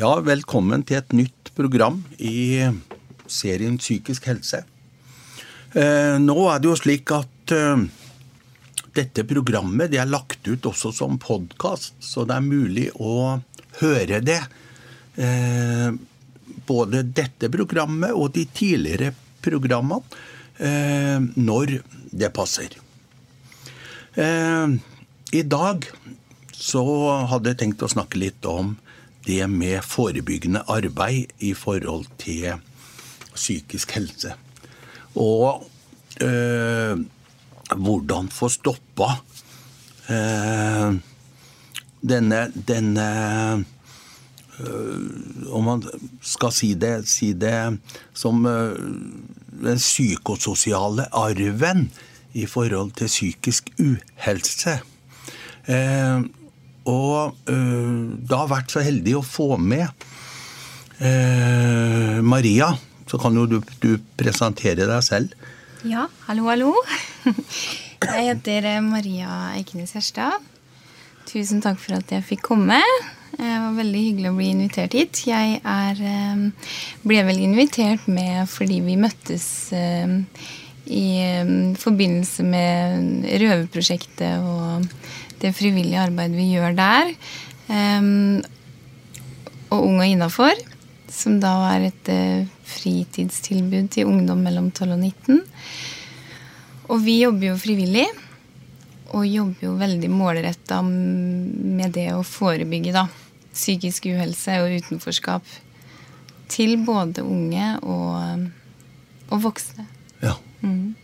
Ja, velkommen til et nytt program i serien Psykisk helse. Eh, nå er det jo slik at eh, dette programmet det er lagt ut også som podkast, så det er mulig å høre det. Eh, både dette programmet og de tidligere programmene eh, når det passer. Eh, I dag så hadde jeg tenkt å snakke litt om det med forebyggende arbeid i forhold til psykisk helse. Og øh, hvordan få stoppa øh, denne, denne øh, Om man skal si det, si det som den psykososiale arven i forhold til psykisk uhelse. Eh, og øh, da har vært så heldig å få med øh, Maria. Så kan jo du, du, presentere deg selv. Ja, hallo, hallo. Jeg heter eh, Maria Eikenes Gjerstad. Tusen takk for at jeg fikk komme. Det var veldig hyggelig å bli invitert hit. Jeg er, ble vel invitert med fordi vi møttes i forbindelse med Røverprosjektet og det frivillige arbeidet vi gjør der. Um, og Ung og innafor, som da er et uh, fritidstilbud til ungdom mellom 12 og 19. Og vi jobber jo frivillig. Og jobber jo veldig målretta med det å forebygge da, psykisk uhelse og utenforskap til både unge og, og voksne. Ja. Mm.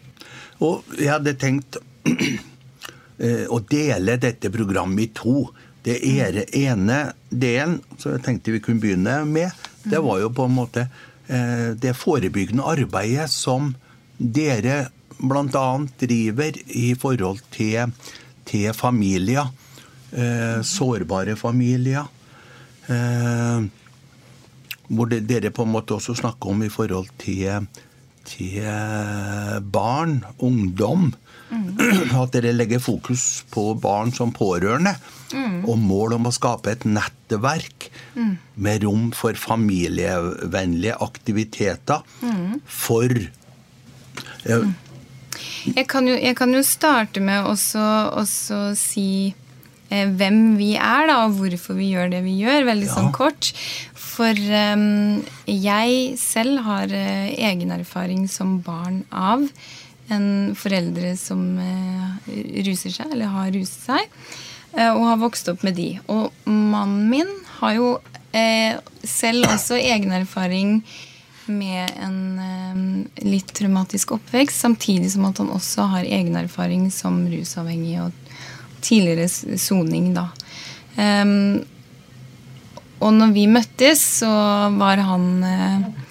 Og jeg hadde tenkt å dele dette programmet i to. Det ene delen som jeg tenkte vi kunne begynne med, det var jo på en måte eh, det forebyggende arbeidet som dere bl.a. driver i forhold til, til familier. Eh, sårbare familier. hvor dere på en måte også snakker om i forhold til, til barn, ungdom Mm. At dere legger fokus på barn som pårørende. Mm. Og mål om å skape et nettverk mm. med rom for familievennlige aktiviteter for eh, jeg, kan jo, jeg, kan jo, starte med å si eh, hvem vi er, da, og hvorfor vi gjør det vi gjør, veldig ja. sånn kort. For eh, jeg selv har uh, egen erfaring som barn av en foreldre som eh, ruser seg, eller har ruset seg, eh, og har vokst opp med de. Og mannen min har jo eh, selv også egen erfaring med en litt traumatisk oppvekst, samtidig som at han også har egen erfaring som rusavhengig og tidligere soning, da. Um, og når vi møttes, så var han eh,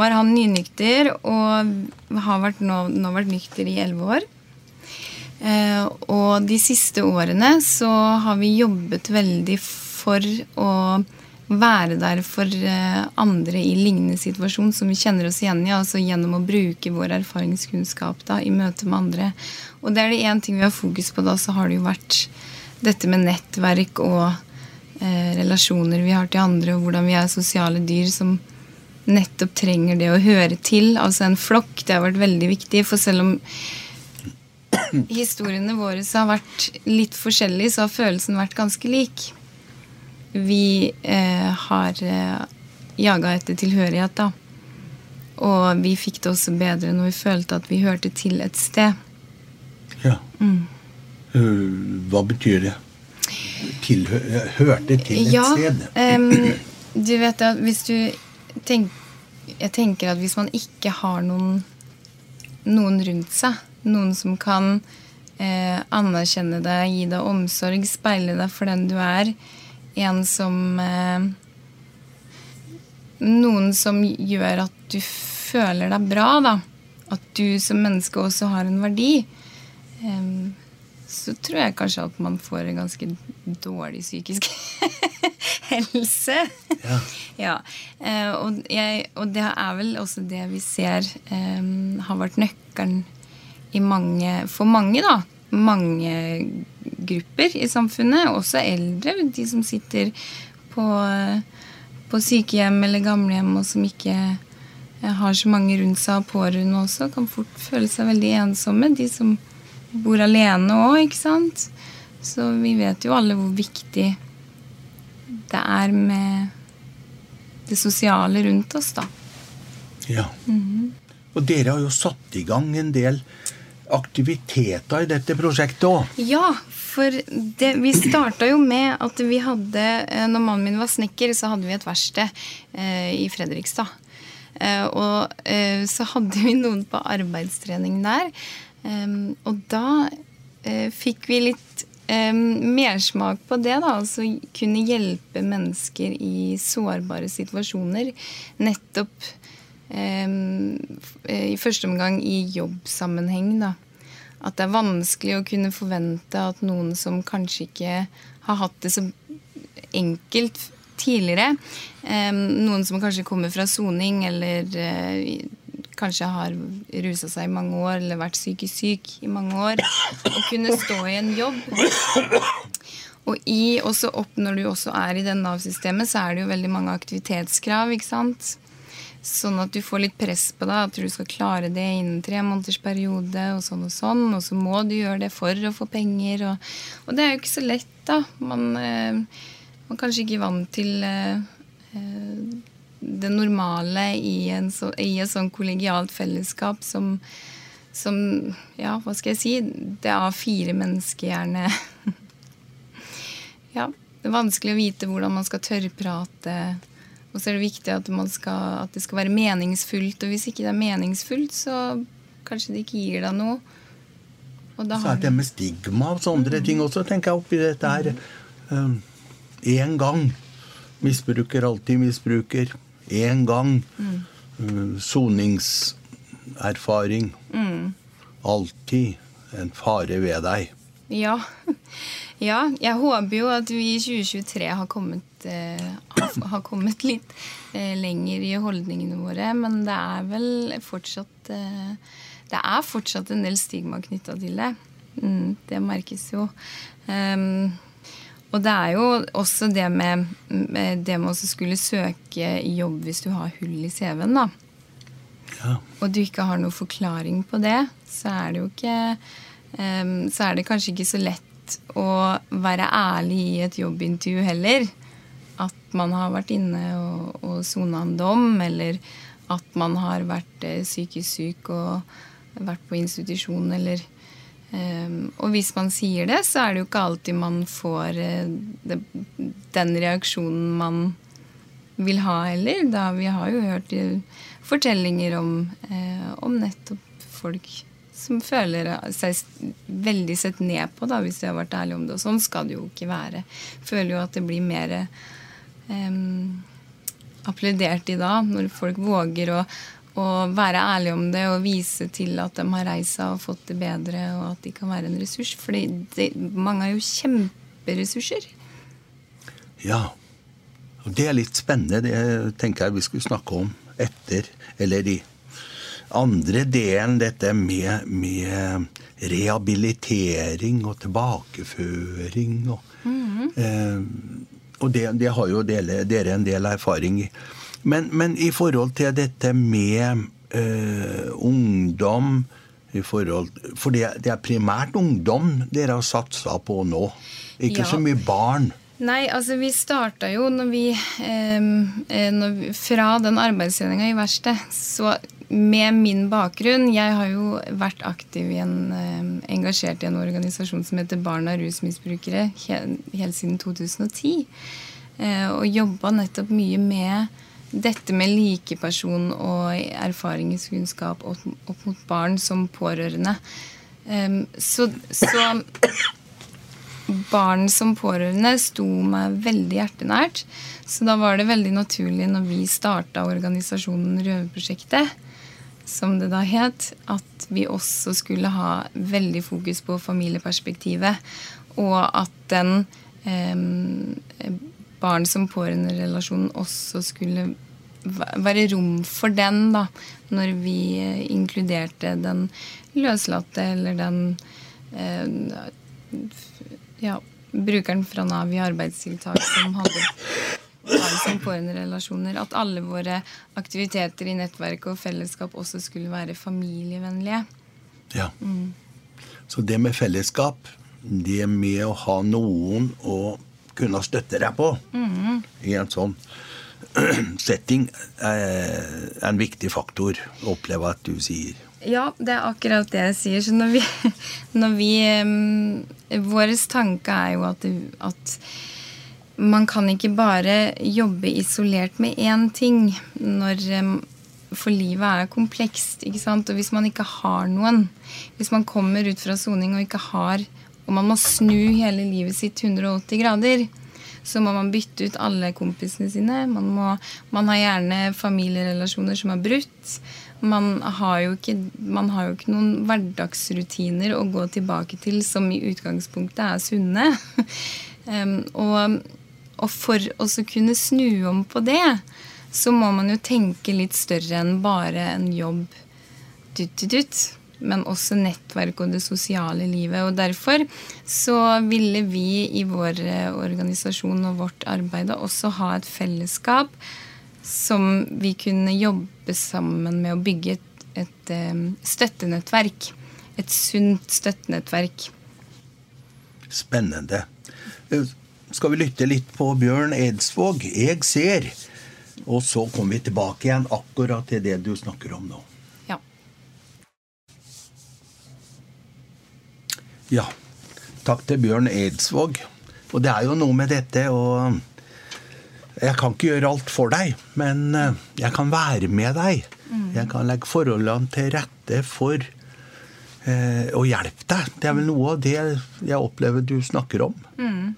var han nynykter og har vært nå, nå vært nykter i elleve år. Eh, og de siste årene så har vi jobbet veldig for å være der for eh, andre i lignende situasjon som vi kjenner oss igjen i. altså Gjennom å bruke vår erfaringskunnskap da, i møte med andre. Og det er det én ting vi har fokus på da, så har det jo vært dette med nettverk og eh, relasjoner vi har til andre, og hvordan vi er sosiale dyr som nettopp trenger det å høre til. Altså en flokk. Det har vært veldig viktig. For selv om historiene våre har vært litt forskjellige, så har følelsen vært ganske lik. Vi eh, har eh, jaga etter tilhørighet, da. Og vi fikk det også bedre når vi følte at vi hørte til et sted. Ja. Mm. Hva betyr det? Tilhø hørte til et ja, sted? Um, du vet at hvis du tenk, jeg tenker at hvis man ikke har noen, noen rundt seg, noen som kan eh, anerkjenne deg, gi deg omsorg, speile deg for den du er, en som eh, Noen som gjør at du føler deg bra, da. At du som menneske også har en verdi. Eh, så tror jeg kanskje at man får en ganske dårlig psykisk helse. Ja. ja. Eh, og, jeg, og, det er vel også det vi ser eh, har vært nøkkelen for mange, da. Mange grupper i samfunnet, også eldre, de som sitter på, på sykehjem eller gamlehjem, og som ikke eh, har så mange rundt seg, og pårørende også, kan fort føle seg veldig ensomme. De som bor alene òg, ikke sant. Så vi vet jo alle hvor viktig det er med det sosiale rundt oss, da. Ja. Mm -hmm. Og dere har jo satt i gang en del aktiviteter i dette prosjektet òg. Ja, for det, vi starta jo med at vi hadde eh, Når mannen min var snekker, så hadde vi et verksted eh, i Fredrikstad. Eh, og eh, så hadde vi noen på arbeidstrening der. Um, og da uh, fikk vi litt um, mersmak på det, da. Altså kunne hjelpe mennesker i sårbare situasjoner. Nettopp um, i første omgang i jobbsammenheng, da. At det er vanskelig å kunne forvente at noen som kanskje ikke har hatt det så enkelt tidligere, noen som kanskje kommer fra soning eller uh, kanskje har rusa seg i mange år eller vært psykisk syk i mange år, å kunne stå i en jobb. Og i, også opp når du også er i det Nav-systemet, så er det jo veldig mange aktivitetskrav. ikke sant? Sånn at du får litt press på deg, at du skal klare det innen tre måneders periode. Og sånn og sånn, og så må du gjøre det for å få penger. Og, og det er jo ikke så lett, da. Man, eh, man er kanskje ikke vant til eh, eh det normale i, en så, i et sånn kollegialt fellesskap som, som, Ja, hva skal jeg si? Det er fire mennesker gjerne. ja. Det er vanskelig å vite hvordan man skal tørrprate. Og så er det viktig at, skal, at, det skal være meningsfullt. Og hvis ikke det er meningsfullt, så kanskje det ikke gir deg noe. så er det med stigma og sånne mm. ting også, tenker jeg, oppi dette her. Én um, gang. Misbruker alltid misbruker én gang. Mm. Soningserfaring. Mm. Alltid en fare ved deg. Ja. ja. Jeg håper jo at vi i 2023 har kommet, eh, har kommet litt eh, lenger i holdningene våre. Men det er vel fortsatt eh, Det er fortsatt en del stigma knytta til det. Mm, det merkes jo. Um, og det er jo også det med, det med å skulle søke jobb hvis du har hull i CV-en, da. Ja. Og du ikke har noen forklaring på det, så er det jo ikke um, Så er det kanskje ikke så lett å være ærlig i et jobbintervju heller. At man har vært inne og sona en dom, eller at man har vært eh, psykisk syk og vært på institusjon, eller Um, og hvis man sier det, så er det jo ikke alltid man får det, den reaksjonen man vil ha heller. Da vi har jo hørt uh, fortellinger om, uh, om, nettopp folk som føler seg veldig sett ned på, da, hvis de har vært ærlige om det. Og sånn skal det jo ikke være. Føler jo at det blir mer um, applaudert i dag, når folk våger å og være ærlig om det og vise til at de har reist seg og fått det bedre, og at de kan være en ressurs. For mange er jo kjemperessurser. Ja. Og det er litt spennende. Det tenker jeg vi skulle snakke om etter, eller i andre delen, dette med, med rehabilitering og tilbakeføring. Og, mm -hmm. eh, og det, det, har jo dere, dere en del erfaring i. Men, men, i forhold til dette med uh, ungdom forhold, For det, det, er primært ungdom dere har satsa på nå? Ikke ja. så mye barn? Nei, altså vi starta jo når vi, eh, når vi Fra den arbeidstreninga i verkstedet, så med min bakgrunn Jeg har jo vært aktiv i en, eh, engasjert i en organisasjon som heter Barn av rusmisbrukere helt siden 2010. Eh, og jobba nettopp mye med dette med likeperson og erfaringskunnskap opp, opp, mot barn som pårørende. Um, så, så, barn som pårørende sto meg veldig hjertenært. Så da var det veldig naturlig når vi starta organisasjonen Røverprosjektet, som det da het, at vi også skulle ha veldig fokus på familieperspektivet. Og at den um, barn som pårørenderelasjonen også skulle være rom for den, da, når vi eh, inkluderte den løslatte eller den eh, ja, brukeren fra Nav i arbeidstiltak som hadde som pårørenderelasjoner. At alle våre aktiviteter i nettverk og fellesskap også skulle være familievennlige. Ja. Mm. Så det med fellesskap, det med å ha noen å kunne støtte deg på mm. i en sånn setting, er en viktig faktor å oppleve at du sier. Ja, det er akkurat det jeg sier. Så når vi, når vi Vår tanke er jo at, at, man kan ikke bare jobbe isolert med én ting. Når, for livet er komplekst. ikke sant? Og hvis man ikke har noen, hvis man kommer ut fra soning og ikke har Og man må snu hele livet sitt 180 grader, så må man bytte ut alle kompisene sine. Man, må, man har gjerne familierelasjoner som er brutt. Man har, ikke, man har jo ikke noen hverdagsrutiner å gå tilbake til som i utgangspunktet er sunne. um, og, og, for å kunne snu om på det, så må man jo tenke litt større enn bare en jobb. Dutt, dutt, dutt men også nettverk og det sosiale livet. Og derfor så ville vi i vår organisasjon og vårt arbeid også ha et fellesskap som vi kunne jobbe sammen med å bygge et, et um, støttenettverk. Et sunt støttenettverk. Spennende. Eh, skal vi lytte litt på Bjørn Eidsvåg? 'Jeg ser'. Og så kommer vi tilbake igjen akkurat til det du snakker om nå. Ja. Takk til Bjørn Eidsvåg. Og det er jo noe med dette å jeg kan ikke gjøre alt for deg, men eh, jeg kan være med deg. Mm. Jeg kan legge forholdene til rette for eh, å hjelpe deg. Det er vel noe av det jeg opplever du snakker om. Mm.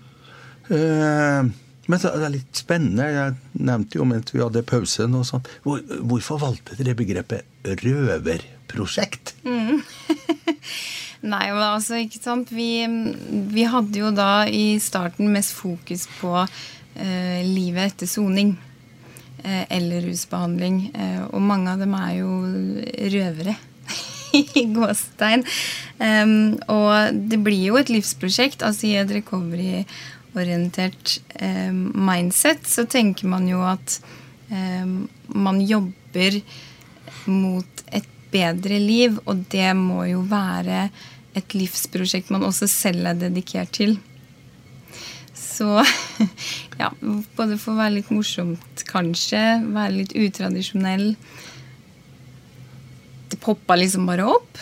Eh, men det er litt spennende. Jeg nevnte jo mens vi hadde pause noe sånt. Hvor, hvorfor valgte dere begrepet røverprosjekt? Mm. Nei, men altså, ikke sant. Vi, vi hadde jo da i starten mest fokus på eh, livet etter soning. Eh, eller rusbehandling. Eh, og mange av dem er jo røvere. I gåstein. Um, og det blir jo et livsprosjekt. altså I et recovery-orientert um, mindset så tenker man jo at um, man jobber mot et bedre liv, og det må jo være et livsprosjekt man også selv er dedikert til. Så ja, både for å være litt morsomt, kanskje, være litt utradisjonell Det poppa liksom bare opp.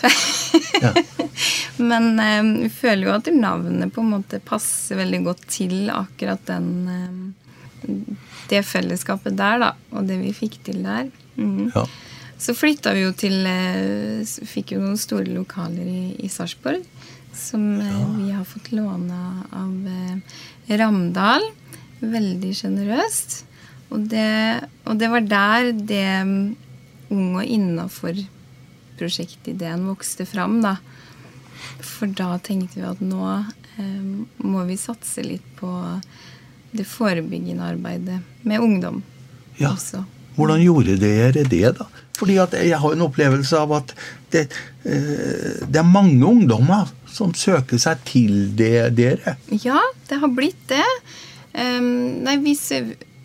Ja. Men eh, vi føler jo at navnet på en måte passer veldig godt til akkurat den eh, det fellesskapet der, da. Og det vi fikk til der. Mm. Ja. Så flytta vi jo til eh, Fikk jo noen store lokaler i, i Sarpsborg. Som eh, ja. vi har fått låne av eh, Ramdal. Veldig sjenerøst. Og, og, det var der det unge Ung og innafor-prosjektideen vokste fram. da. For da tenkte vi at nå eh, må vi satse litt på det forebyggende arbeidet med ungdom ja. også. Hvordan gjorde dere det, da? Fordi Jeg har en opplevelse av at det, eh, det er mange ungdommer som søker seg til det, dere? Ja, det har blitt det. Nei, vi,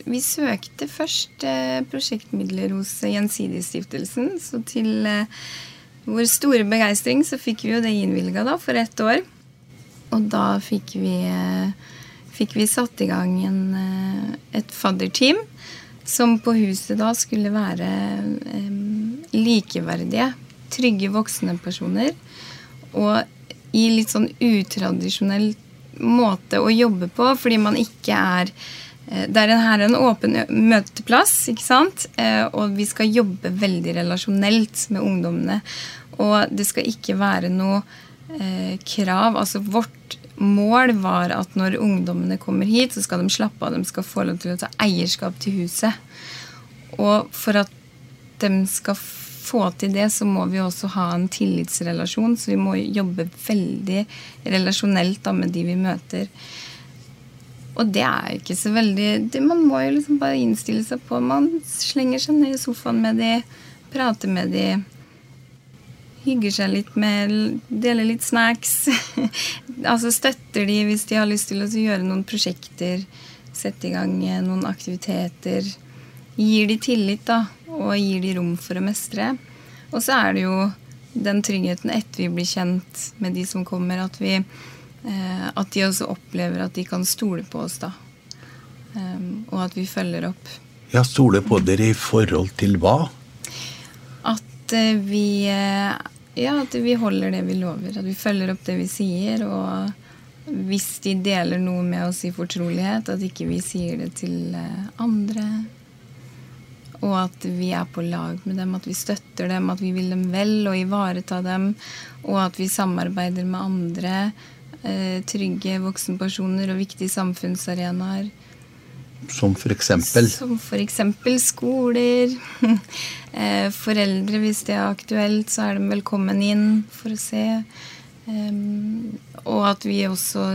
vi, søkte først uh, prosjektmidler hos Gjensidigestiftelsen. Så til uh, vår store begeistring så fikk vi jo det innvilga for ett år. Og da fikk vi, fikk vi satt i gang en, et fadderteam som på huset da skulle være likeverdige, trygge voksne personer. Og i litt sånn utradisjonell måte å jobbe på, fordi man ikke er eh, det er en, her en åpen møteplass, ikke sant? Eh, og vi skal jobbe veldig relasjonelt med ungdommene. Og det skal ikke være noe eh, krav. Altså vårt mål var at når ungdommene kommer hit, så skal de slappe av. De skal få lov til å ta eierskap til huset. Og for at de skal få til det, så må vi også ha en tillitsrelasjon. Så vi må jobbe veldig relasjonelt da, med de vi møter. Og det er ikke så veldig det, Man må jo liksom bare innstille seg på Man slenger seg ned i sofaen med de, prater med de, hygger seg litt med Deler litt snacks. altså støtter de hvis de har lyst til å gjøre noen prosjekter sette i gang eh, noen aktiviteter. Gir de tillit, da, og gir de rom for å mestre. Og så er det jo den tryggheten etter vi blir kjent med de som kommer, at, vi, eh, at de også opplever at de kan stole på oss, da. Um, og at vi følger opp. Ja, Stole på dere i forhold til hva? At uh, vi uh, Ja, at vi holder det vi lover. At vi følger opp det vi sier. Og hvis de deler noe med oss i fortrolighet, at ikke vi sier det til andre. Og at vi er på lag med dem, at vi støtter dem, at vi vil dem vel og ivareta dem. Og at vi samarbeider med andre trygge voksenpersoner og viktige samfunnsarenaer. Som for eksempel? Som for eksempel skoler. Eh, foreldre, hvis det er aktuelt, så er de velkommen inn for å se. Og at vi også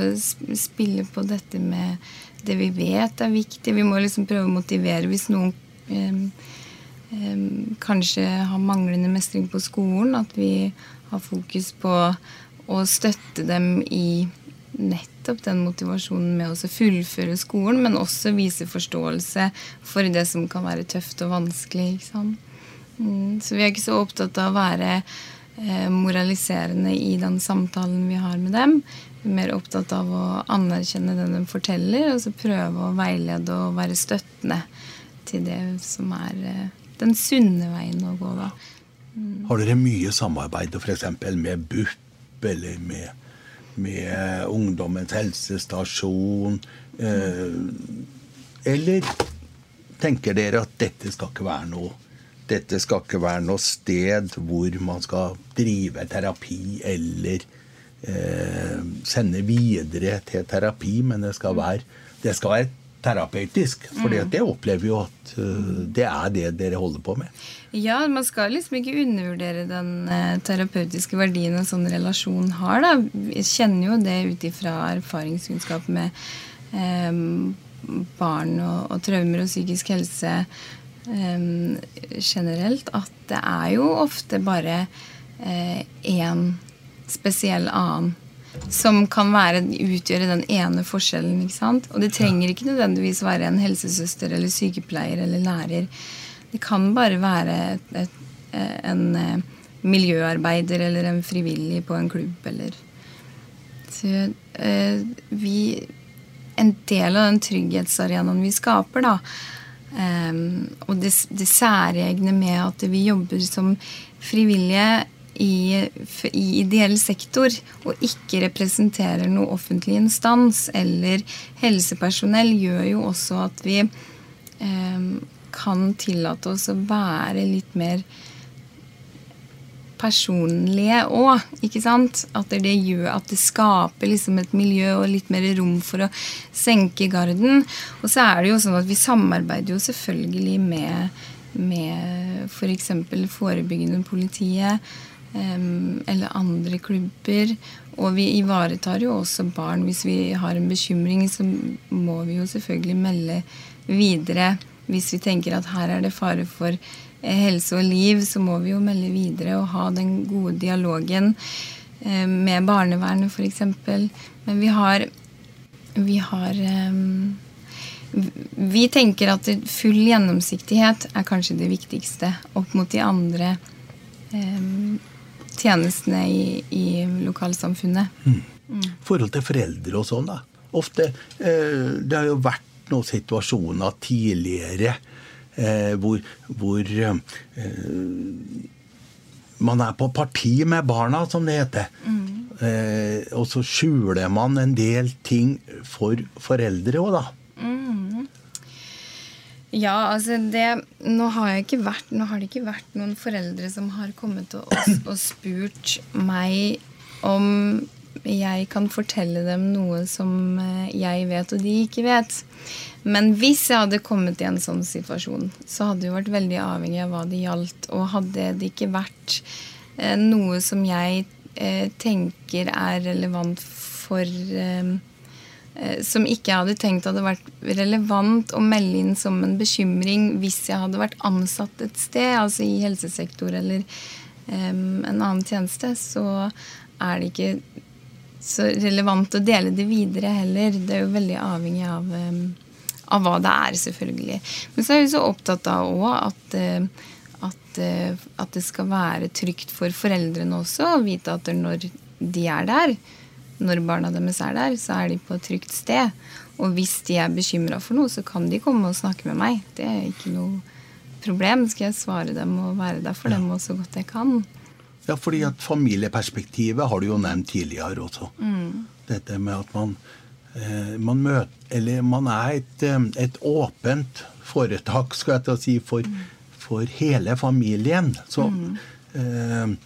spiller på dette med det vi vet er viktig. Vi må liksom prøve å motivere hvis noen kanskje har manglende mestring på skolen. At vi har fokus på å støtte dem i nettopp den motivasjonen med å fullføre skolen, men også vise forståelse for det som kan være tøft og vanskelig. Mm, så vi er ikke så opptatt av å være eh, moraliserende i den samtalen vi har med dem. Vi er mer opptatt av å anerkjenne det de forteller, og så prøve å veilede og være støttende til det som er eh, den sunne veien å gå. da. Mm. Har dere mye samarbeid f.eks. med BUP eller med med Ungdommens helsestasjon? Eh, eller tenker dere at dette skal ikke være noe dette skal ikke være noe sted hvor man skal drive terapi eller eh, sende videre til terapi, men det skal være, det skal være terapeutisk. For mm. det opplever jo at uh, det er det dere holder på med. Ja, man skal liksom ikke undervurdere den uh, terapeutiske verdien en sånn relasjon har. da. Jeg kjenner jo det ut ifra erfaringskunnskap med eh, barn og, og, traumer og psykisk helse eh, generelt, at det er jo ofte bare én eh, spesiell annen som kan være, utgjøre den ene forskjellen. ikke sant? Og det trenger ikke nødvendigvis være en helsesøster eller sykepleier eller lærer. Det kan bare være et, et, en eh, miljøarbeider eller en frivillig på en klubb eller Så uh, vi En del av den trygghetsarenaen vi skaper, da, um, og det, det særegne med at vi jobber som frivillige i, i, ideell sektor og ikke representerer noe offentlig instans eller helsepersonell, gjør jo også at vi eh, kan tillate oss å være litt mer personlige òg. Ikke sant? At det gjør at det skaper liksom et miljø og litt mer rom for å senke garden. Og så er det jo sånn at vi samarbeider jo selvfølgelig med, med f.eks. For forebyggende politiet eller andre klubber. Og vi ivaretar jo også barn. Hvis vi har en bekymring, så må vi jo selvfølgelig melde videre. Hvis vi tenker at her er det fare for eh, helse og liv, så må vi jo melde videre og ha den gode dialogen med barnevernet f.eks. Men vi har, vi har Vi tenker at full gjennomsiktighet er kanskje det viktigste opp mot de andre tjenestene i, i lokalsamfunnet. Mm. Mm. forhold til foreldre og sånn, da. Ofte eh, Det har jo vært noen situasjoner tidligere eh, hvor, hvor eh, man er på parti med barna, som det heter. Mm. Eh, og så skjuler man en del ting for foreldre òg, da. Ja, altså det Nå har, vært, nå har, det ikke vært noen foreldre som har kommet til oss og spurt meg om jeg kan fortelle dem noe som eh, jeg vet og de ikke vet. Men hvis jeg hadde kommet i en sånn situasjon, så hadde det vært veldig avhengig av hva det gjaldt. Og hadde det ikke vært eh, noe som jeg eh, tenker er relevant for Eh, som ikke jeg hadde tenkt hadde vært relevant å melde inn som en bekymring hvis jeg hadde vært ansatt et sted, altså i helsesektor eller um, en annen tjeneste, så er det ikke så relevant å dele det videre heller. Det er jo veldig avhengig av, um, av hva det er, selvfølgelig. Men så er vi så opptatt av òg at, at, at, det skal være trygt for foreldrene også å vite at når de er der, når barna deres er der, så er de på et trygt sted. Og hvis de er bekymra for noe, så kan de komme og snakke med meg. Det er ikke noe problem. Skal jeg svare dem og være der for ja. dem så godt jeg kan. Ja, fordi at familieperspektivet har du jo nevnt tidligere også. Mm. Dette med at man, eh, man møter Eller man er et, eh, et åpent foretak, skal jeg til å si, for, mm. for hele familien. Så mm. eh,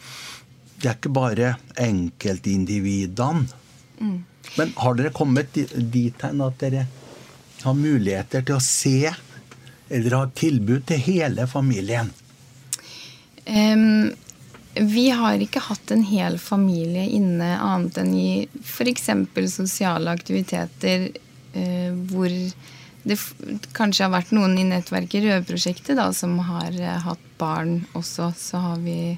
det er ikke bare enkeltindividene. Men har dere kommet dit hen at dere har muligheter til å se eller ha tilbud til hele familien? Um, vi har ikke hatt en hel familie inne annet enn i f.eks. sosiale aktiviteter uh, hvor det kanskje har vært noen i nettverket Røde-prosjektet som har uh, hatt barn også. Så har vi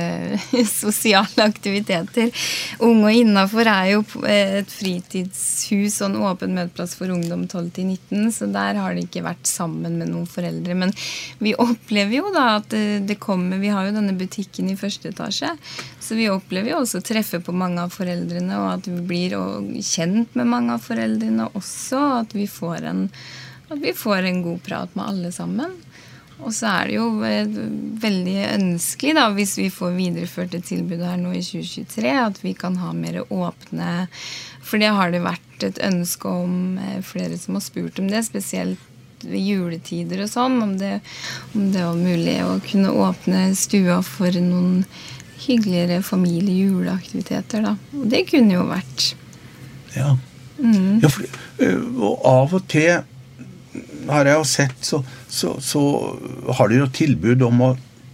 sosiale aktiviteter. Ung og innafor er jo et fritidshus og en åpen møteplass for ungdom 12 19, så der har de ikke vært sammen med noen foreldre. Men vi opplever jo da at det kommer Vi har jo denne butikken i første etasje, så vi opplever jo også å treffe på mange av foreldrene, og at vi blir kjent med mange av foreldrene også. At vi får en, at vi får en god prat med alle sammen. Og så er det jo eh, veldig ønskelig, da, hvis vi får videreført et tilbud her nå i 2023, at vi kan ha mer åpne For det har det vært et ønske om eh, flere som har spurt om det, spesielt ved juletider og sånn, om det, om det var mulig å kunne åpne stua for noen hyggeligere familie-juleaktiviteter, da. Og det kunne jo vært. Ja. Mm. ja for, eh, og av og til har jeg jo sett, så, så, så har de jo tilbud om å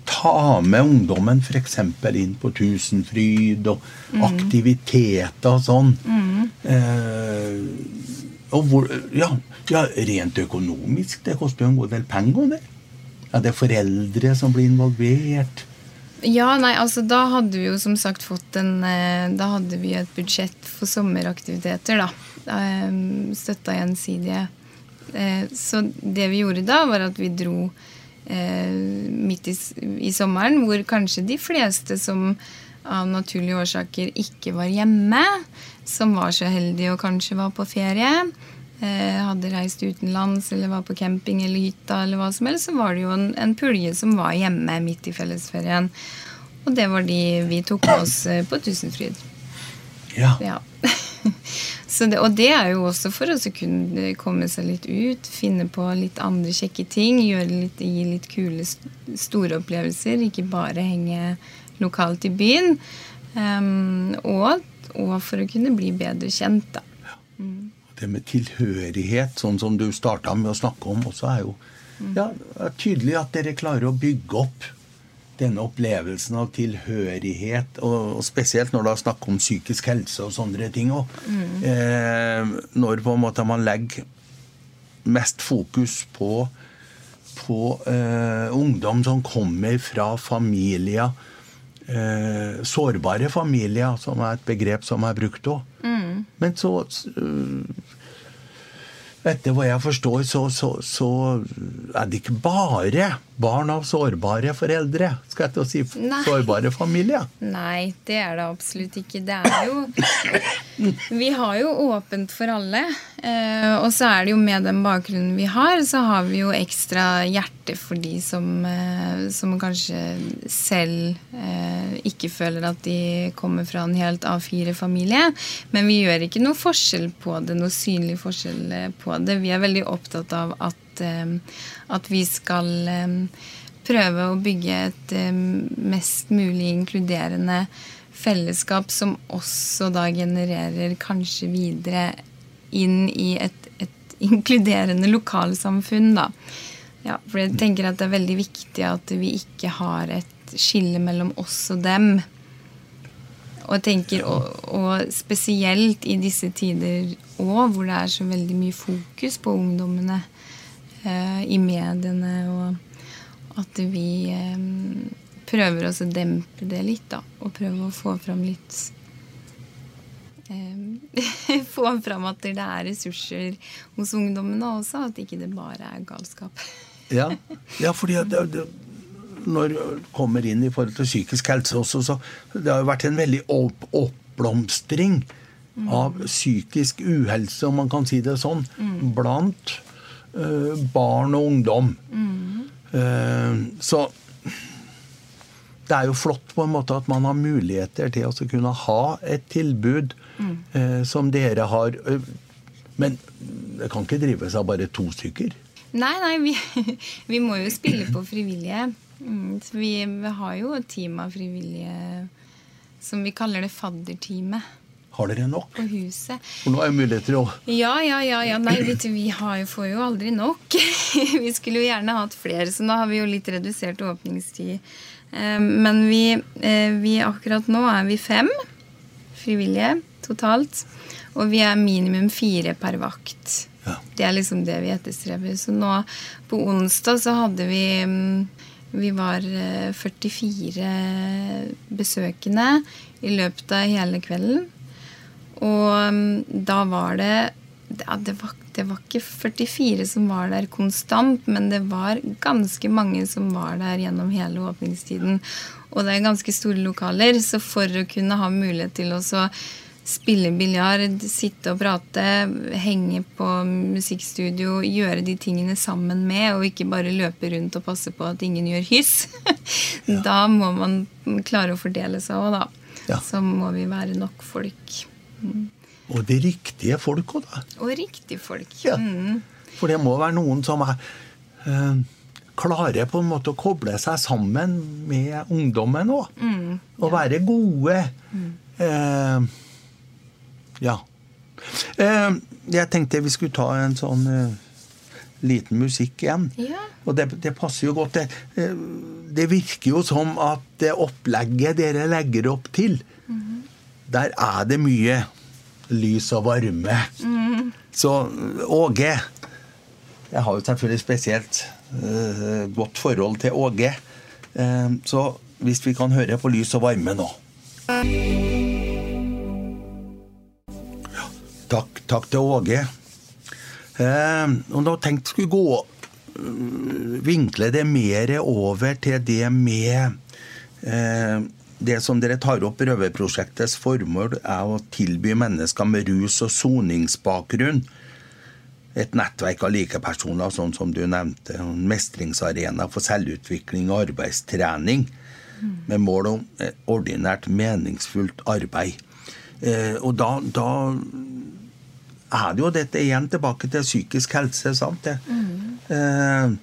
ta med ungdommen f.eks. inn på Tusenfryd og mm. aktiviteter og sånn. Mm. Eh, og hvor, ja, ja, rent økonomisk. Det koster jo en god del penger, det. Ja, det er foreldre som blir involvert. Ja, nei, altså da hadde vi jo som sagt fått en eh, Da hadde vi et budsjett for sommeraktiviteter, da. Eh, støtta gjensidige så det vi gjorde da, var at vi dro eh, midt i, i, sommeren, hvor kanskje de fleste som av naturlige årsaker ikke var hjemme, som var så heldige og kanskje var på ferie, eh, hadde reist utenlands eller var på camping eller hytta, eller hva som helst, så var det jo en, en pulje som var hjemme midt i fellesferien. Og det var de vi tok med oss på Tusenfryd. Ja. ja. det, og det er jo også for å kunne komme seg litt ut, finne på litt andre kjekke ting, litt, gi litt kule, store opplevelser, ikke bare henge lokalt i byen. Um, og, og, for å kunne bli bedre kjent, da. Mm. Det med tilhørighet, sånn som du starta med å snakke om, også er jo mm. ja, tydelig at dere klarer å bygge opp denne opplevelsen av tilhørighet, og, og spesielt når det er snakk om psykisk helse og sånne ting òg. Mm. Eh, når på en måte man legger mest fokus på, på eh, ungdom som kommer fra familier eh, Sårbare familier, som er et begrep som er brukt òg. Mm. Men så uh, etter hva jeg forstår, så, så, så, er det ikke bare barn av sårbare foreldre. Skal jeg til å si Nei. sårbare familier. Nei, det er det absolutt ikke. Det er jo Vi har jo åpent for alle. Eh, og så er det jo med den bakgrunnen vi har, så har vi jo ekstra hjerte for de som, eh, som kanskje selv eh, ikke føler at de kommer fra en helt A4-familie. Men vi gjør ikke noe forskjell på det, noe synlig forskjell på det. Vi er veldig opptatt av at, at vi skal prøve å bygge et mest mulig inkluderende fellesskap som også da genererer kanskje videre inn i et, et inkluderende lokalsamfunn, da. Ja, for jeg tenker at det er veldig viktig at vi ikke har et skille mellom oss og dem. Og jeg tenker, og, og spesielt i disse tider òg, hvor det er så veldig mye fokus på ungdommene eh, i mediene, og at vi eh, prøver å dempe det litt, da. Og prøve å få fram litt eh, få fram at det er ressurser hos ungdommene også, at ikke det bare er galskap. ja. ja, fordi det, det, når kommer inn i forhold til psykisk helse også, så det har jo vært en veldig opp, oppblomstring av psykisk uhelse, om man kan si det sånn, mm. blant uh, barn og ungdom. Mm. Uh, så det er jo flott på en måte at man har muligheter til å kunne ha et tilbud eh, som dere har. Men det kan ikke drives av bare to stykker? Nei, nei, vi, vi må jo spille på frivillige. Mm, vi, vi, har jo et team av frivillige som vi kaller det fadderteamet. Har dere nok? På huset. For nå er jo muligheter å Ja, ja, ja. ja. Nei, du, vi har, får jo aldri nok. vi skulle jo gjerne hatt flere, så nå har vi jo litt redusert åpningstid Eh, men vi, eh, vi, akkurat nå er vi fem frivillige totalt. Og vi er minimum fire per vakt. Ja. Det er liksom det vi etterstreber. Så nå på onsdag så hadde vi mm, Vi var 44 eh, besøkende i løpet av hele kvelden. Og mm, da var det ja, det var det var ikke 44 som var der konstant, men det var ganske mange som var der gjennom hele åpningstiden. Og det er ganske store lokaler, så for å kunne ha mulighet til å spille biljard, sitte og prate, henge på musikkstudio, gjøre de tingene sammen med, og ikke bare løpe rundt og passe på at ingen gjør hyss. Ja. Da må man klare å fordele seg òg, da. Ja. Så må vi være nok folk. Mm. Og de riktige folk òg, da. Og riktige folk. Ja. Mm. For det må være noen som er øh, klare på en måte å koble seg sammen med ungdommen òg. Mm. Og være gode. Mm. Eh, ja. Eh, jeg tenkte vi skulle ta en sånn eh, liten musikk igjen. Ja. Og det, det, passer jo godt. Det, eh, det, virker jo som at det opplegget dere legger opp til, mm. der er det mye lys og varme. Mm. Så Åge Jeg har jo selvfølgelig spesielt uh, godt forhold til Åge. Uh, så hvis vi kan høre på lys og varme nå Takk, til Åge. Uh, og da tenkte jeg skulle gå vinkle det mer over til det med det som dere tar opp, Røverprosjektets formål er å tilby mennesker med rus- og soningsbakgrunn et nettverk av likepersoner, sånn som du nevnte. En mestringsarena for selvutvikling og arbeidstrening. Med mål om ordinært, meningsfullt arbeid. Eh, og da, da, er det jo dette igjen tilbake til psykisk helse, sant det? Mm. Eh,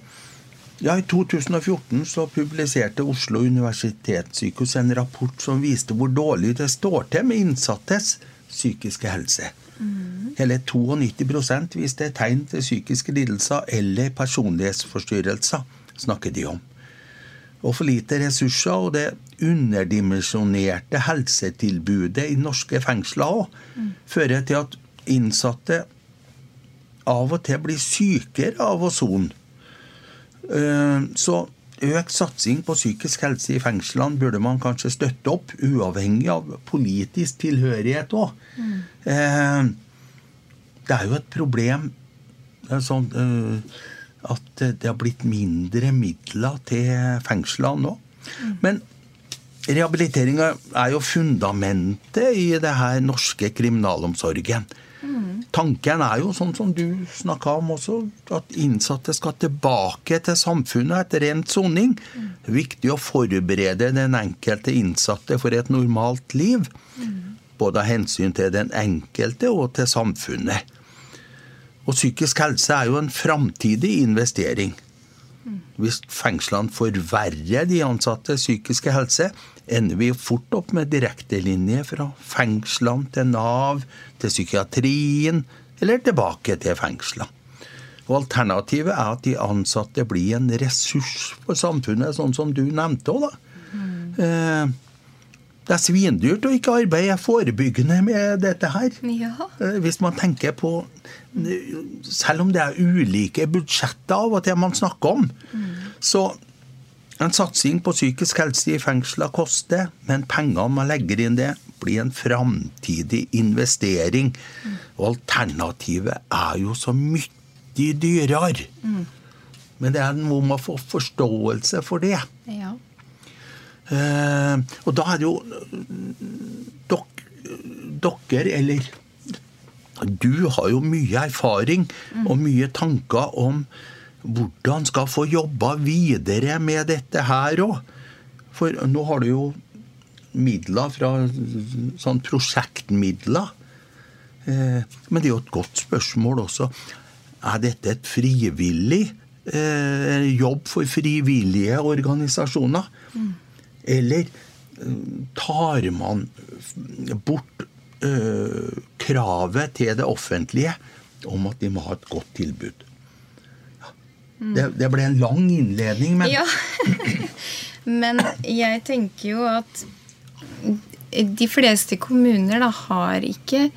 ja, I 2014 så publiserte Oslo universitetssykehus en rapport som viste hvor dårlig det står til med innsattes psykiske helse. Mm. Hele 92% viste tegn til psykiske lidelser eller personlighetsforstyrrelser, snakker de om. Og for lite ressurser og det underdimensjonerte helsetilbudet i norske fengsler òg mm. fører til at innsatte av og til blir sykere av sone Eh, så økt satsing på psykisk helse i fengslene burde man kanskje støtte opp, uavhengig av politisk tilhørighet òg. Mm. Eh, det er jo et problem sånn, eh, at det har blitt mindre midler til fengslene nå. Mm. Men rehabiliteringa er jo fundamentet i det her norske kriminalomsorgen. Tanken er jo sånn som du snakka om også, at innsatte skal tilbake til samfunnet etter rent soning. Det er viktig å forberede den enkelte innsatte for et normalt liv. Både av hensyn til den enkelte og til samfunnet. Og psykisk helse er jo en framtidig investering. Hvis fengslene forverrer de ansattes psykiske helse, ender vi fort opp med direktelinje fra fengslene til Nav, til psykiatrien eller tilbake til fengslene. Og Alternativet er at de ansatte blir en ressurs for samfunnet, sånn som du nevnte òg, da. Mm. Det er svindyrt å ikke arbeide forebyggende med dette her. Ja. Eh, hvis man tenker på Selv om det er ulike budsjetter av og til man snakker om, mm. så en satsing på psykisk helse i fengsler koster, men penger man legger inn det blir en framtidig investering. Og alternativet er jo så mye dyrere. Men det er noe med å få forståelse for det. Ja. Eh, og da er det jo dok, dere, eller Du har jo mye erfaring og mye tanker om hvordan skal få jobba videre med dette her òg. For nå har du jo midler fra sånn prosjektmidler. Eh, men det er jo et godt spørsmål også. Er dette et frivillig eh, jobb for frivillige organisasjoner? Eller eh, tar man bort kravet til det offentlige om at de må ha et godt tilbud? Det, det ble en lang innledning, men Ja. Men jeg tenker jo at de fleste kommuner da har ikke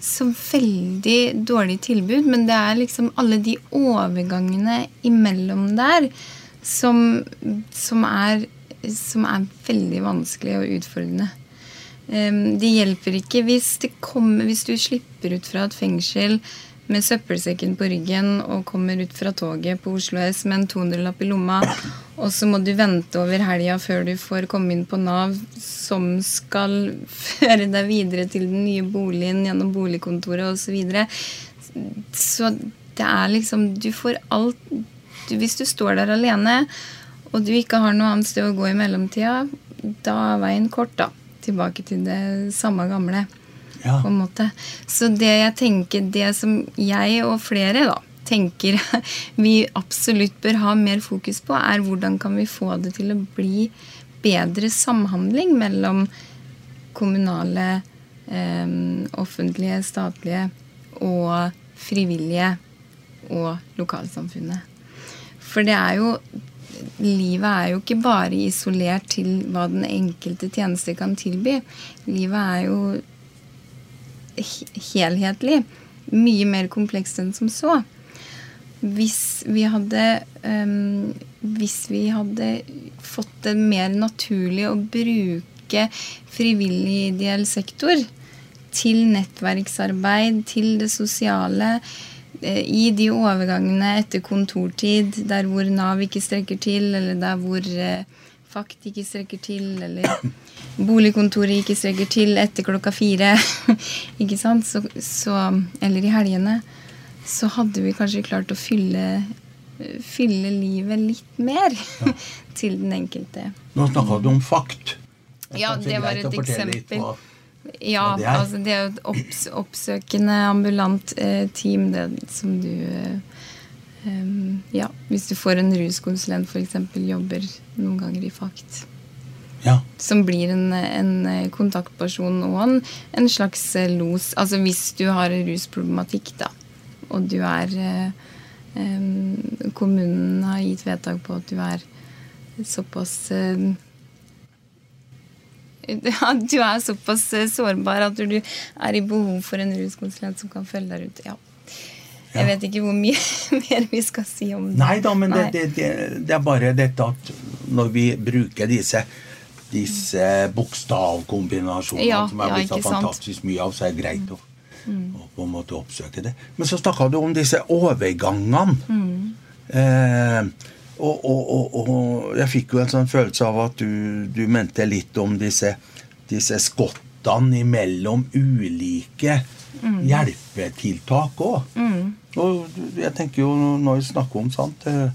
så veldig dårlig tilbud, men det er liksom alle de overgangene imellom der som, som, er, som er veldig vanskelig og utfordrende. Um, det hjelper ikke hvis, kommer, hvis du slipper ut fra et fengsel med søppelsekken på ryggen og kommer ut fra toget på Oslo S med en 200-lapp i lomma, og så må du vente over helga før du får komme inn på Nav, som skal føre deg videre til den nye boligen gjennom boligkontoret osv. Så, videre. så det er liksom Du får alt du, Hvis du står der alene, og du ikke har noe annet sted å gå i mellomtida, da er veien kort, da. Tilbake til det samme gamle. Ja. på en måte. Så det jeg tenker, det som jeg og flere da, tenker vi absolutt bør ha mer fokus på, er hvordan kan vi få det til å bli bedre samhandling mellom kommunale, eh, offentlige, statlige og frivillige og lokalsamfunnet. For det er jo Livet er jo ikke bare isolert til hva den enkelte tjeneste kan tilby. Livet er jo helhetlig. Mye mer komplekst enn som så. Hvis vi hadde um, Hvis vi hadde fått det mer naturlig å bruke frivillig ideell sektor til nettverksarbeid, til det sosiale, eh, i de overgangene etter kontortid der hvor Nav ikke strekker til, eller der hvor eh, Fakt ikke strekker til, eller boligkontoret ikke strekker til etter klokka fire, ikke sant, så, så, eller i helgene, så hadde vi kanskje klart å fylle, fylle livet litt mer ja. til den enkelte. Nå snakka du om fakt. Ja, det var et eksempel. Ja, det er. altså det er jo et opps oppsøkende ambulant eh, team, det som du eh, Um, ja, hvis du får en ruskonsulent f.eks. jobber noen ganger i FACT. Ja. Som blir en, en kontaktperson og en, en, slags los. Altså hvis du har rusproblematikk, da, og du er eh, Kommunen har gitt vedtak på at du er såpass eh, ja, du er såpass sårbar at du er i behov for en ruskonsulent som kan følge deg ut. Ja. Jeg vet ikke hvor mye mer vi skal si om det. Nei da, men Nei. det, det, det, er bare dette at når vi bruker disse, disse bokstavkombinasjonene ja, som er blitt så fantastisk mye av, så er det greit å, mm. å på en måte oppsøke det. Men så snakka du om disse overgangene. Mm. Eh, og, og, og, jeg fikk jo en sånn følelse av at du, du mente litt om disse, disse skottene imellom ulike mm. hjelpetiltak òg. Mm. Og jeg tenker jo, når vi snakker om sant uh,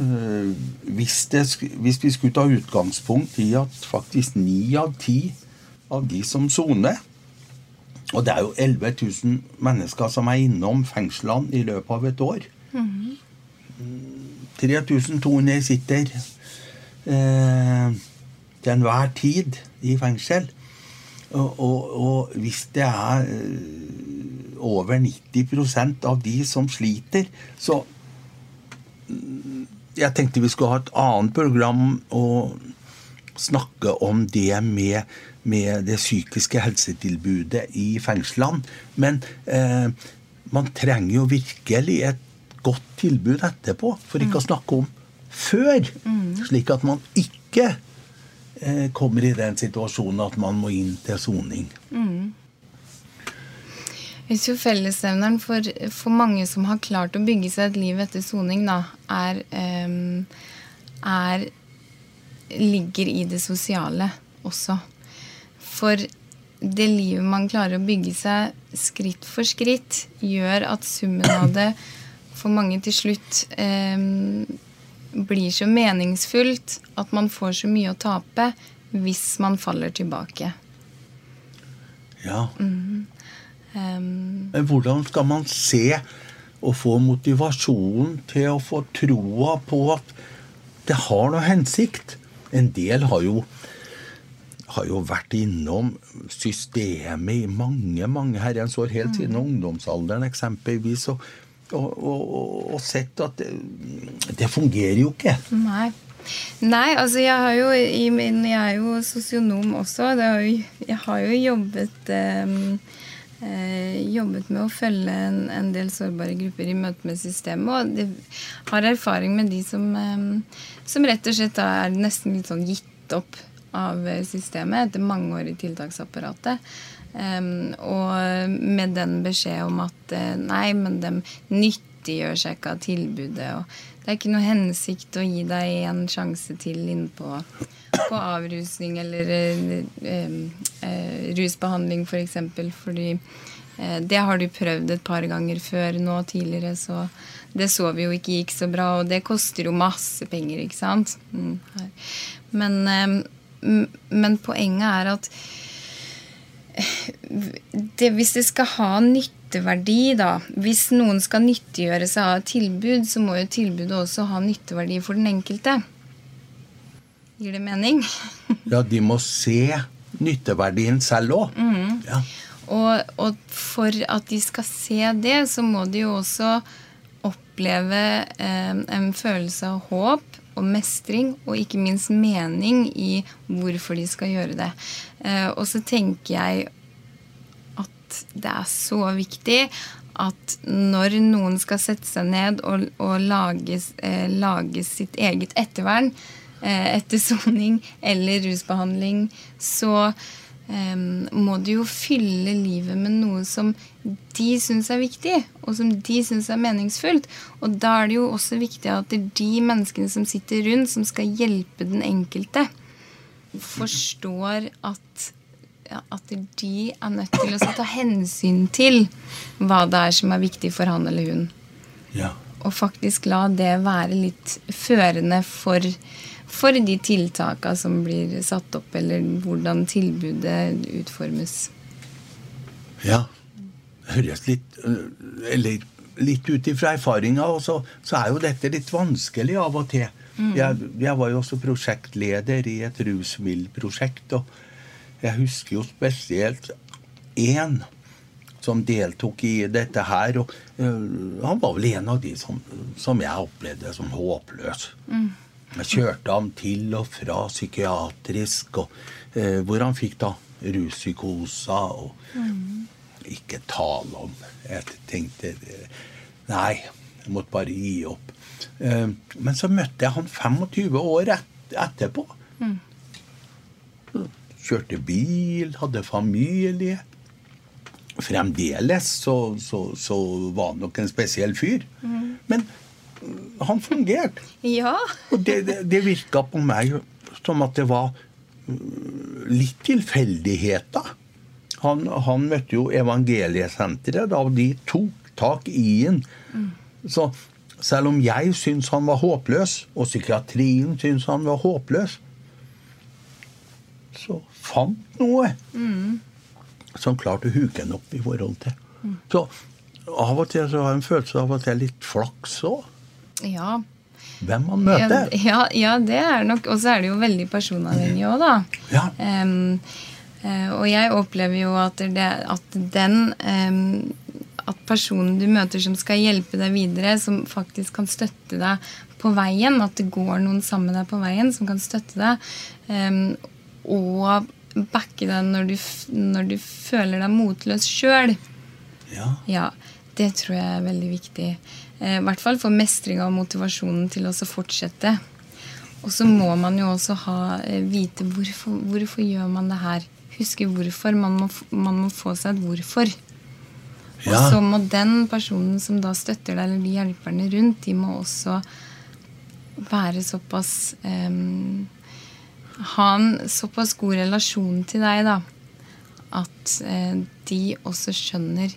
hvis, det, hvis, vi skulle ta utgangspunkt i at faktisk ni av ti av de som soner Og det er jo 11 000 mennesker som er innom fengslene i løpet av et år. Mm. 3200 sitter eh, til enhver tid i fengsel. Og, og, og, hvis det er over 90% av de som sliter, så Jeg tenkte vi skulle ha et annet program og snakke om det med, med det psykiske helsetilbudet i fengslene. Men eh, man trenger jo virkelig et godt tilbud etterpå, for ikke mm. å snakke om før. Mm. Slik at man ikke eh, kommer i den situasjonen at man må inn til soning. Mm. Jeg tror fellesnevneren for, for, mange som har klart å bygge seg et liv etter soning, da, er, um, er ligger i det sosiale også. For det livet man klarer å bygge seg skritt for skritt, gjør at summen av det for mange til slutt eh, blir så meningsfullt at man får så mye å tape hvis man faller tilbake. Ja. Mm. Um, Men hvordan skal man se og få motivasjonen til å få troa på at det har noe hensikt? En del har jo, har jo vært innom systemet i mange mange herrens år, helt siden mm. ungdomsalderen eksempelvis, og, og, og, og sett at det, det, fungerer jo ikke. Nei. Nei, altså jeg har jo Jeg er jo sosionom også. Jeg har jo jobbet um, jobbet med å følge en, en, del sårbare grupper i møte med systemet. Og de har erfaring med de som, eh, som rett og slett er nesten litt sånn gitt opp av systemet etter mange år i tiltaksapparatet. Um, og med den beskjed om at nei, men de nyttiggjør seg ikke av tilbudet. Og det er ikke noe hensikt å gi deg en sjanse til innpå på avrusning eller uh, uh, rusbehandling f.eks. For eksempel, fordi det har du prøvd et par ganger før nå tidligere, så det så vi jo ikke gikk så bra, og det koster jo masse penger, ikke sant. Mm, men, men poenget er at det, hvis det skal ha nytteverdi, da Hvis noen skal nyttiggjøre seg av et tilbud, så må jo tilbudet også ha nytteverdi for den enkelte. Gir det mening? ja, de må se nytteverdien selv òg. Mm. Ja. Og, og, for at de skal se det, så må de jo også oppleve eh, en følelse av håp og mestring, og ikke minst mening i hvorfor de skal gjøre det. Eh, og så tenker jeg at det er så viktig at når noen skal sette seg ned og, og lage, eh, lage, sitt eget ettervern etter soning eller rusbehandling, så um, må du jo fylle livet med noe som de syns er viktig, og som de syns er meningsfullt. Og da er det jo også viktig at det er de menneskene som sitter rundt, som skal hjelpe den enkelte, forstår at, ja, at de er nødt til å ta hensyn til hva det er som er viktig for han eller hun. Ja. Og faktisk la det være litt førende for for de tiltakene som blir satt opp, eller hvordan tilbudet utformes. Ja. Det høres litt Eller litt ut ifra erfaringa, så, så, er jo dette litt vanskelig av og til. Mm. Jeg, jeg, var jo også prosjektleder i et rusmiddelprosjekt, og jeg husker jo spesielt én som deltok i dette her. og uh, Han var vel en av de som, som jeg opplevde som håpløs. Mm. Jeg kjørte ham til og fra psykiatrisk, og, eh, hvor han fikk da ruspsykosa og mm. Ikke tale om. Jeg tenkte Nei, jeg måtte bare gi opp. Eh, men så møtte jeg han 25 år et, etterpå. Mm. Kjørte bil, hadde familie. Fremdeles så, så, så var han nok en spesiell fyr. Mm. Men han fungerte. Ja. Og det, det, det virka på meg som at det var mm, litt tilfeldigheter. Han, han, møtte jo Evangeliesenteret da de tok tak i ham. Mm. Så selv om jeg syns han var håpløs, og psykiatrien syns han var håpløs, så fant noe mm. som klarte å huke ham opp i forhold til. Mm. Så av og til så har jeg en følelse av at det er litt flaks òg. Ja. Hvem man møter. Ja, ja, det er nok Og så er det jo veldig personavhengig òg, da. Ja. Um, og jeg opplever jo at, det, at den um, At personen du møter som skal hjelpe deg videre, som faktisk kan støtte deg på veien, at det går noen sammen med deg på veien som kan støtte deg, um, og backe deg når du, når du føler deg motløs sjøl, ja. ja. det tror jeg er veldig viktig. Eh, I hvert fall for mestringa og motivasjonen til å fortsette. og så må man jo også ha, eh, vite hvorfor, hvorfor gjør man det her. Huske hvorfor. Man må, man må få seg et hvorfor. Ja. Og så må den personen som da støtter deg, eller de hjelperne rundt, de må også være såpass um, Ha en såpass god relasjon til deg, da, at uh, de også skjønner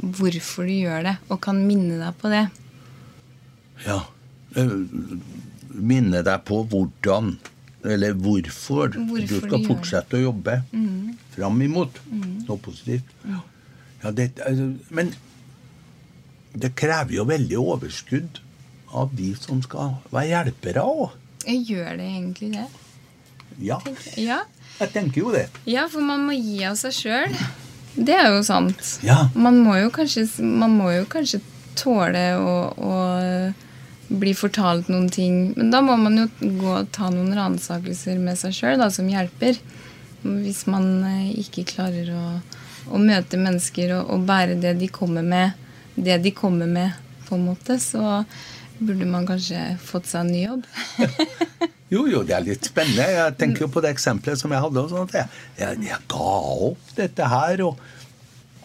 hvorfor du gjør det, og kan minne deg på det. Ja. Minne deg på hvordan eller hvorfor, hvorfor du skal fortsette å jobbe mm. fram imot mm. noe positivt. Ja. Ja, det, altså, men det krever jo veldig overskudd av de som skal være hjelpere òg. Gjør det egentlig det? Ja. ja. Jeg tenker jo det. Ja, for man må gi av seg sjøl. Det er jo sant. Ja. Man, må jo kanskje, man må jo kanskje tåle å, å bli fortalt noen ting. Men da må man jo gå og ta noen ransakelser med seg sjøl som hjelper. Hvis man eh, ikke klarer å å møte mennesker og, og, bære det de kommer med, det de kommer med, på en måte, så burde man kanskje fått seg en ny jobb. jo, jo, det er litt spennende. Jeg tenker jo på det eksempelet som jeg hadde. sånt. Jeg, jeg, jeg ga opp dette her. og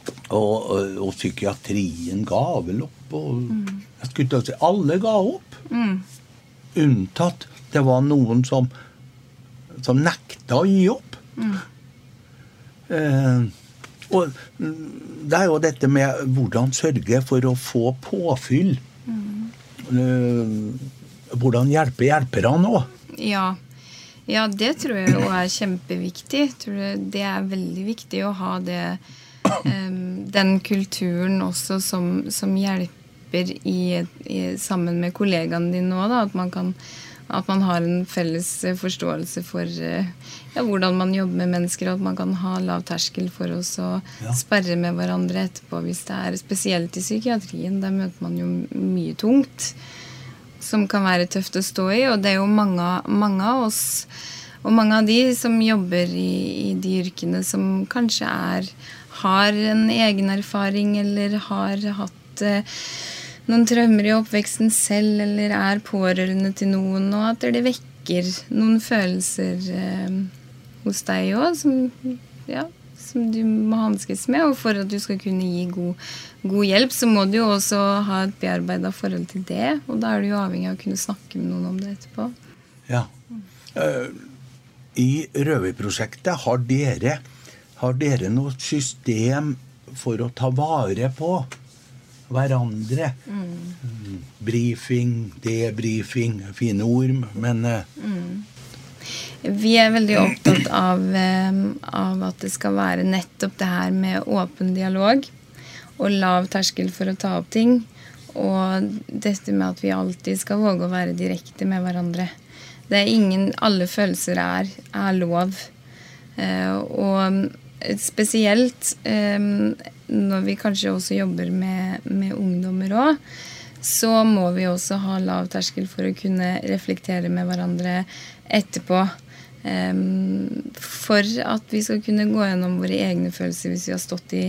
og, og, og, psykiatrien ga vel opp. Jeg skulle si, Alle ga opp. Mm. Unntatt det var noen som, som nekta å gi opp. Mm. Eh, og det er jo dette med hvordan sørge for å få påfyll. Mm. Hvordan hjelpe hjelperne òg. Ja. ja, det tror jeg jo er kjempeviktig. det er veldig viktig å ha det, den kulturen også som, som hjelper i, i, sammen med kollegaene dine òg. At man kan at man har en felles forståelse for eh, ja, hvordan man jobber med mennesker, og at man kan ha lav terskel for oss å ja. sperre med hverandre etterpå hvis det er spesielt i psykiatrien. Der møter man jo mye tungt som kan være tøft å stå i, og det er jo mange, mange av oss og mange av de som jobber i, i de yrkene som kanskje er har en egen erfaring eller har hatt eh, noen traumer i oppveksten selv eller er pårørende til noen, og at det vekker noen følelser eh, hos deg òg som, ja, som, du må hanskes med. Og for at du skal kunne gi god, god hjelp, så må du jo også ha et bearbeida forhold til det. Og da er du jo avhengig av å kunne snakke med noen om det etterpå. Ja. Uh, I Røverprosjektet har dere, har dere noe system for å ta vare på hverandre. Mm. Brifing, debrifing, fine ord, men eh, mm. Vi er veldig opptatt av, av, at det skal være nettopp det her med åpen dialog og lav terskel for å ta opp ting. Og dette med at vi alltid skal våge å være direkte med hverandre. Det er ingen Alle følelser er, er lov. Eh, og spesielt når vi kanskje også jobber med, med ungdommer òg, så må vi også ha lav terskel for å kunne reflektere med hverandre etterpå. For at vi skal kunne gå gjennom våre egne følelser hvis vi har stått i,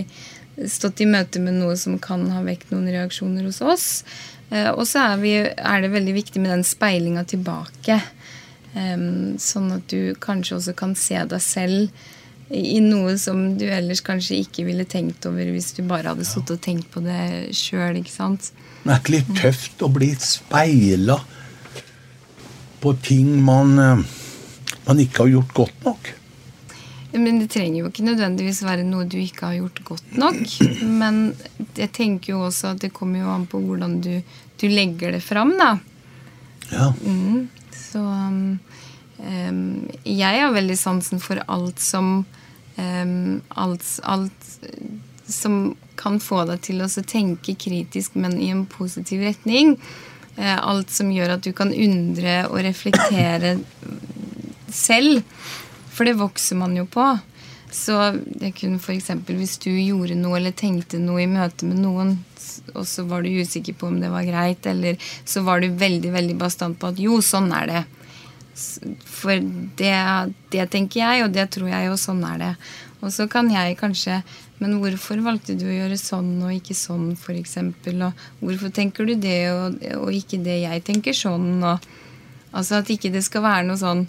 stått i møte med noe som kan ha vekt noen reaksjoner hos oss. Uh, og så er, er, det veldig viktig med den speilinga tilbake. Sånn at du kanskje også kan se deg selv i noe som du ellers kanskje ikke ville tenkt over hvis du bare hadde sittet og tenkt på det sjøl. Det er ikke litt tøft å bli speila på ting man, eh, man ikke har gjort godt nok? Men det trenger jo ikke nødvendigvis være noe du ikke har gjort godt nok. Men jeg tenker jo også at det kommer jo an på hvordan du, du legger det fram, da. Ja. Mm, så um, jeg har veldig sansen for alt som um, alt, alt, som kan få deg til å tenke kritisk, men i en positiv retning. Uh, alt som gjør at du kan undre og reflektere selv. For det vokser man jo på. Så det kunne f.eks. hvis du gjorde noe eller tenkte noe i møte med noen, og så var du usikker på om det var greit, eller så var du veldig veldig bastant på at jo, sånn er det. For det, det, tenker jeg, og det tror jeg, og sånn er det. Og så kan jeg kanskje Men hvorfor valgte du å gjøre sånn og ikke sånn, f.eks.? Og hvorfor tenker du det og, og, ikke det jeg tenker sånn? Og Altså at ikke det skal være noe sånn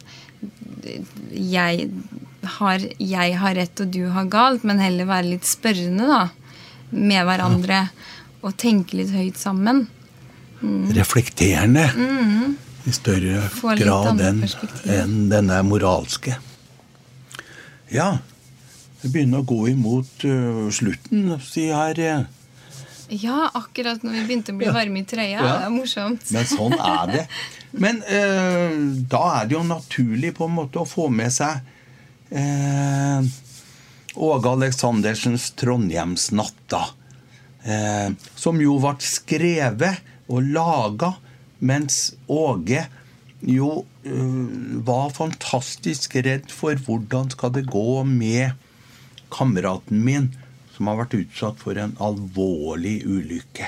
jeg har, jeg har rett og du har galt, men heller være litt spørrende da, med hverandre. Og tenke litt høyt sammen. Mm. Reflekterende mm. i større grad enn en denne moralske. Ja, det begynner å gå imot uh, slutten, si her. Ja, akkurat når vi begynte å bli varme i trøya. Ja. Det er morsomt. Men sånn er det. Men eh, da er det jo naturlig på en måte å få med seg eh, Åge Aleksandersens 'Trondheimsnatta'. eh, som jo ble skrevet og laga mens Åge jo var fantastisk redd for hvordan skal det gå med kameraten min som har vært utsatt for en alvorlig ulykke.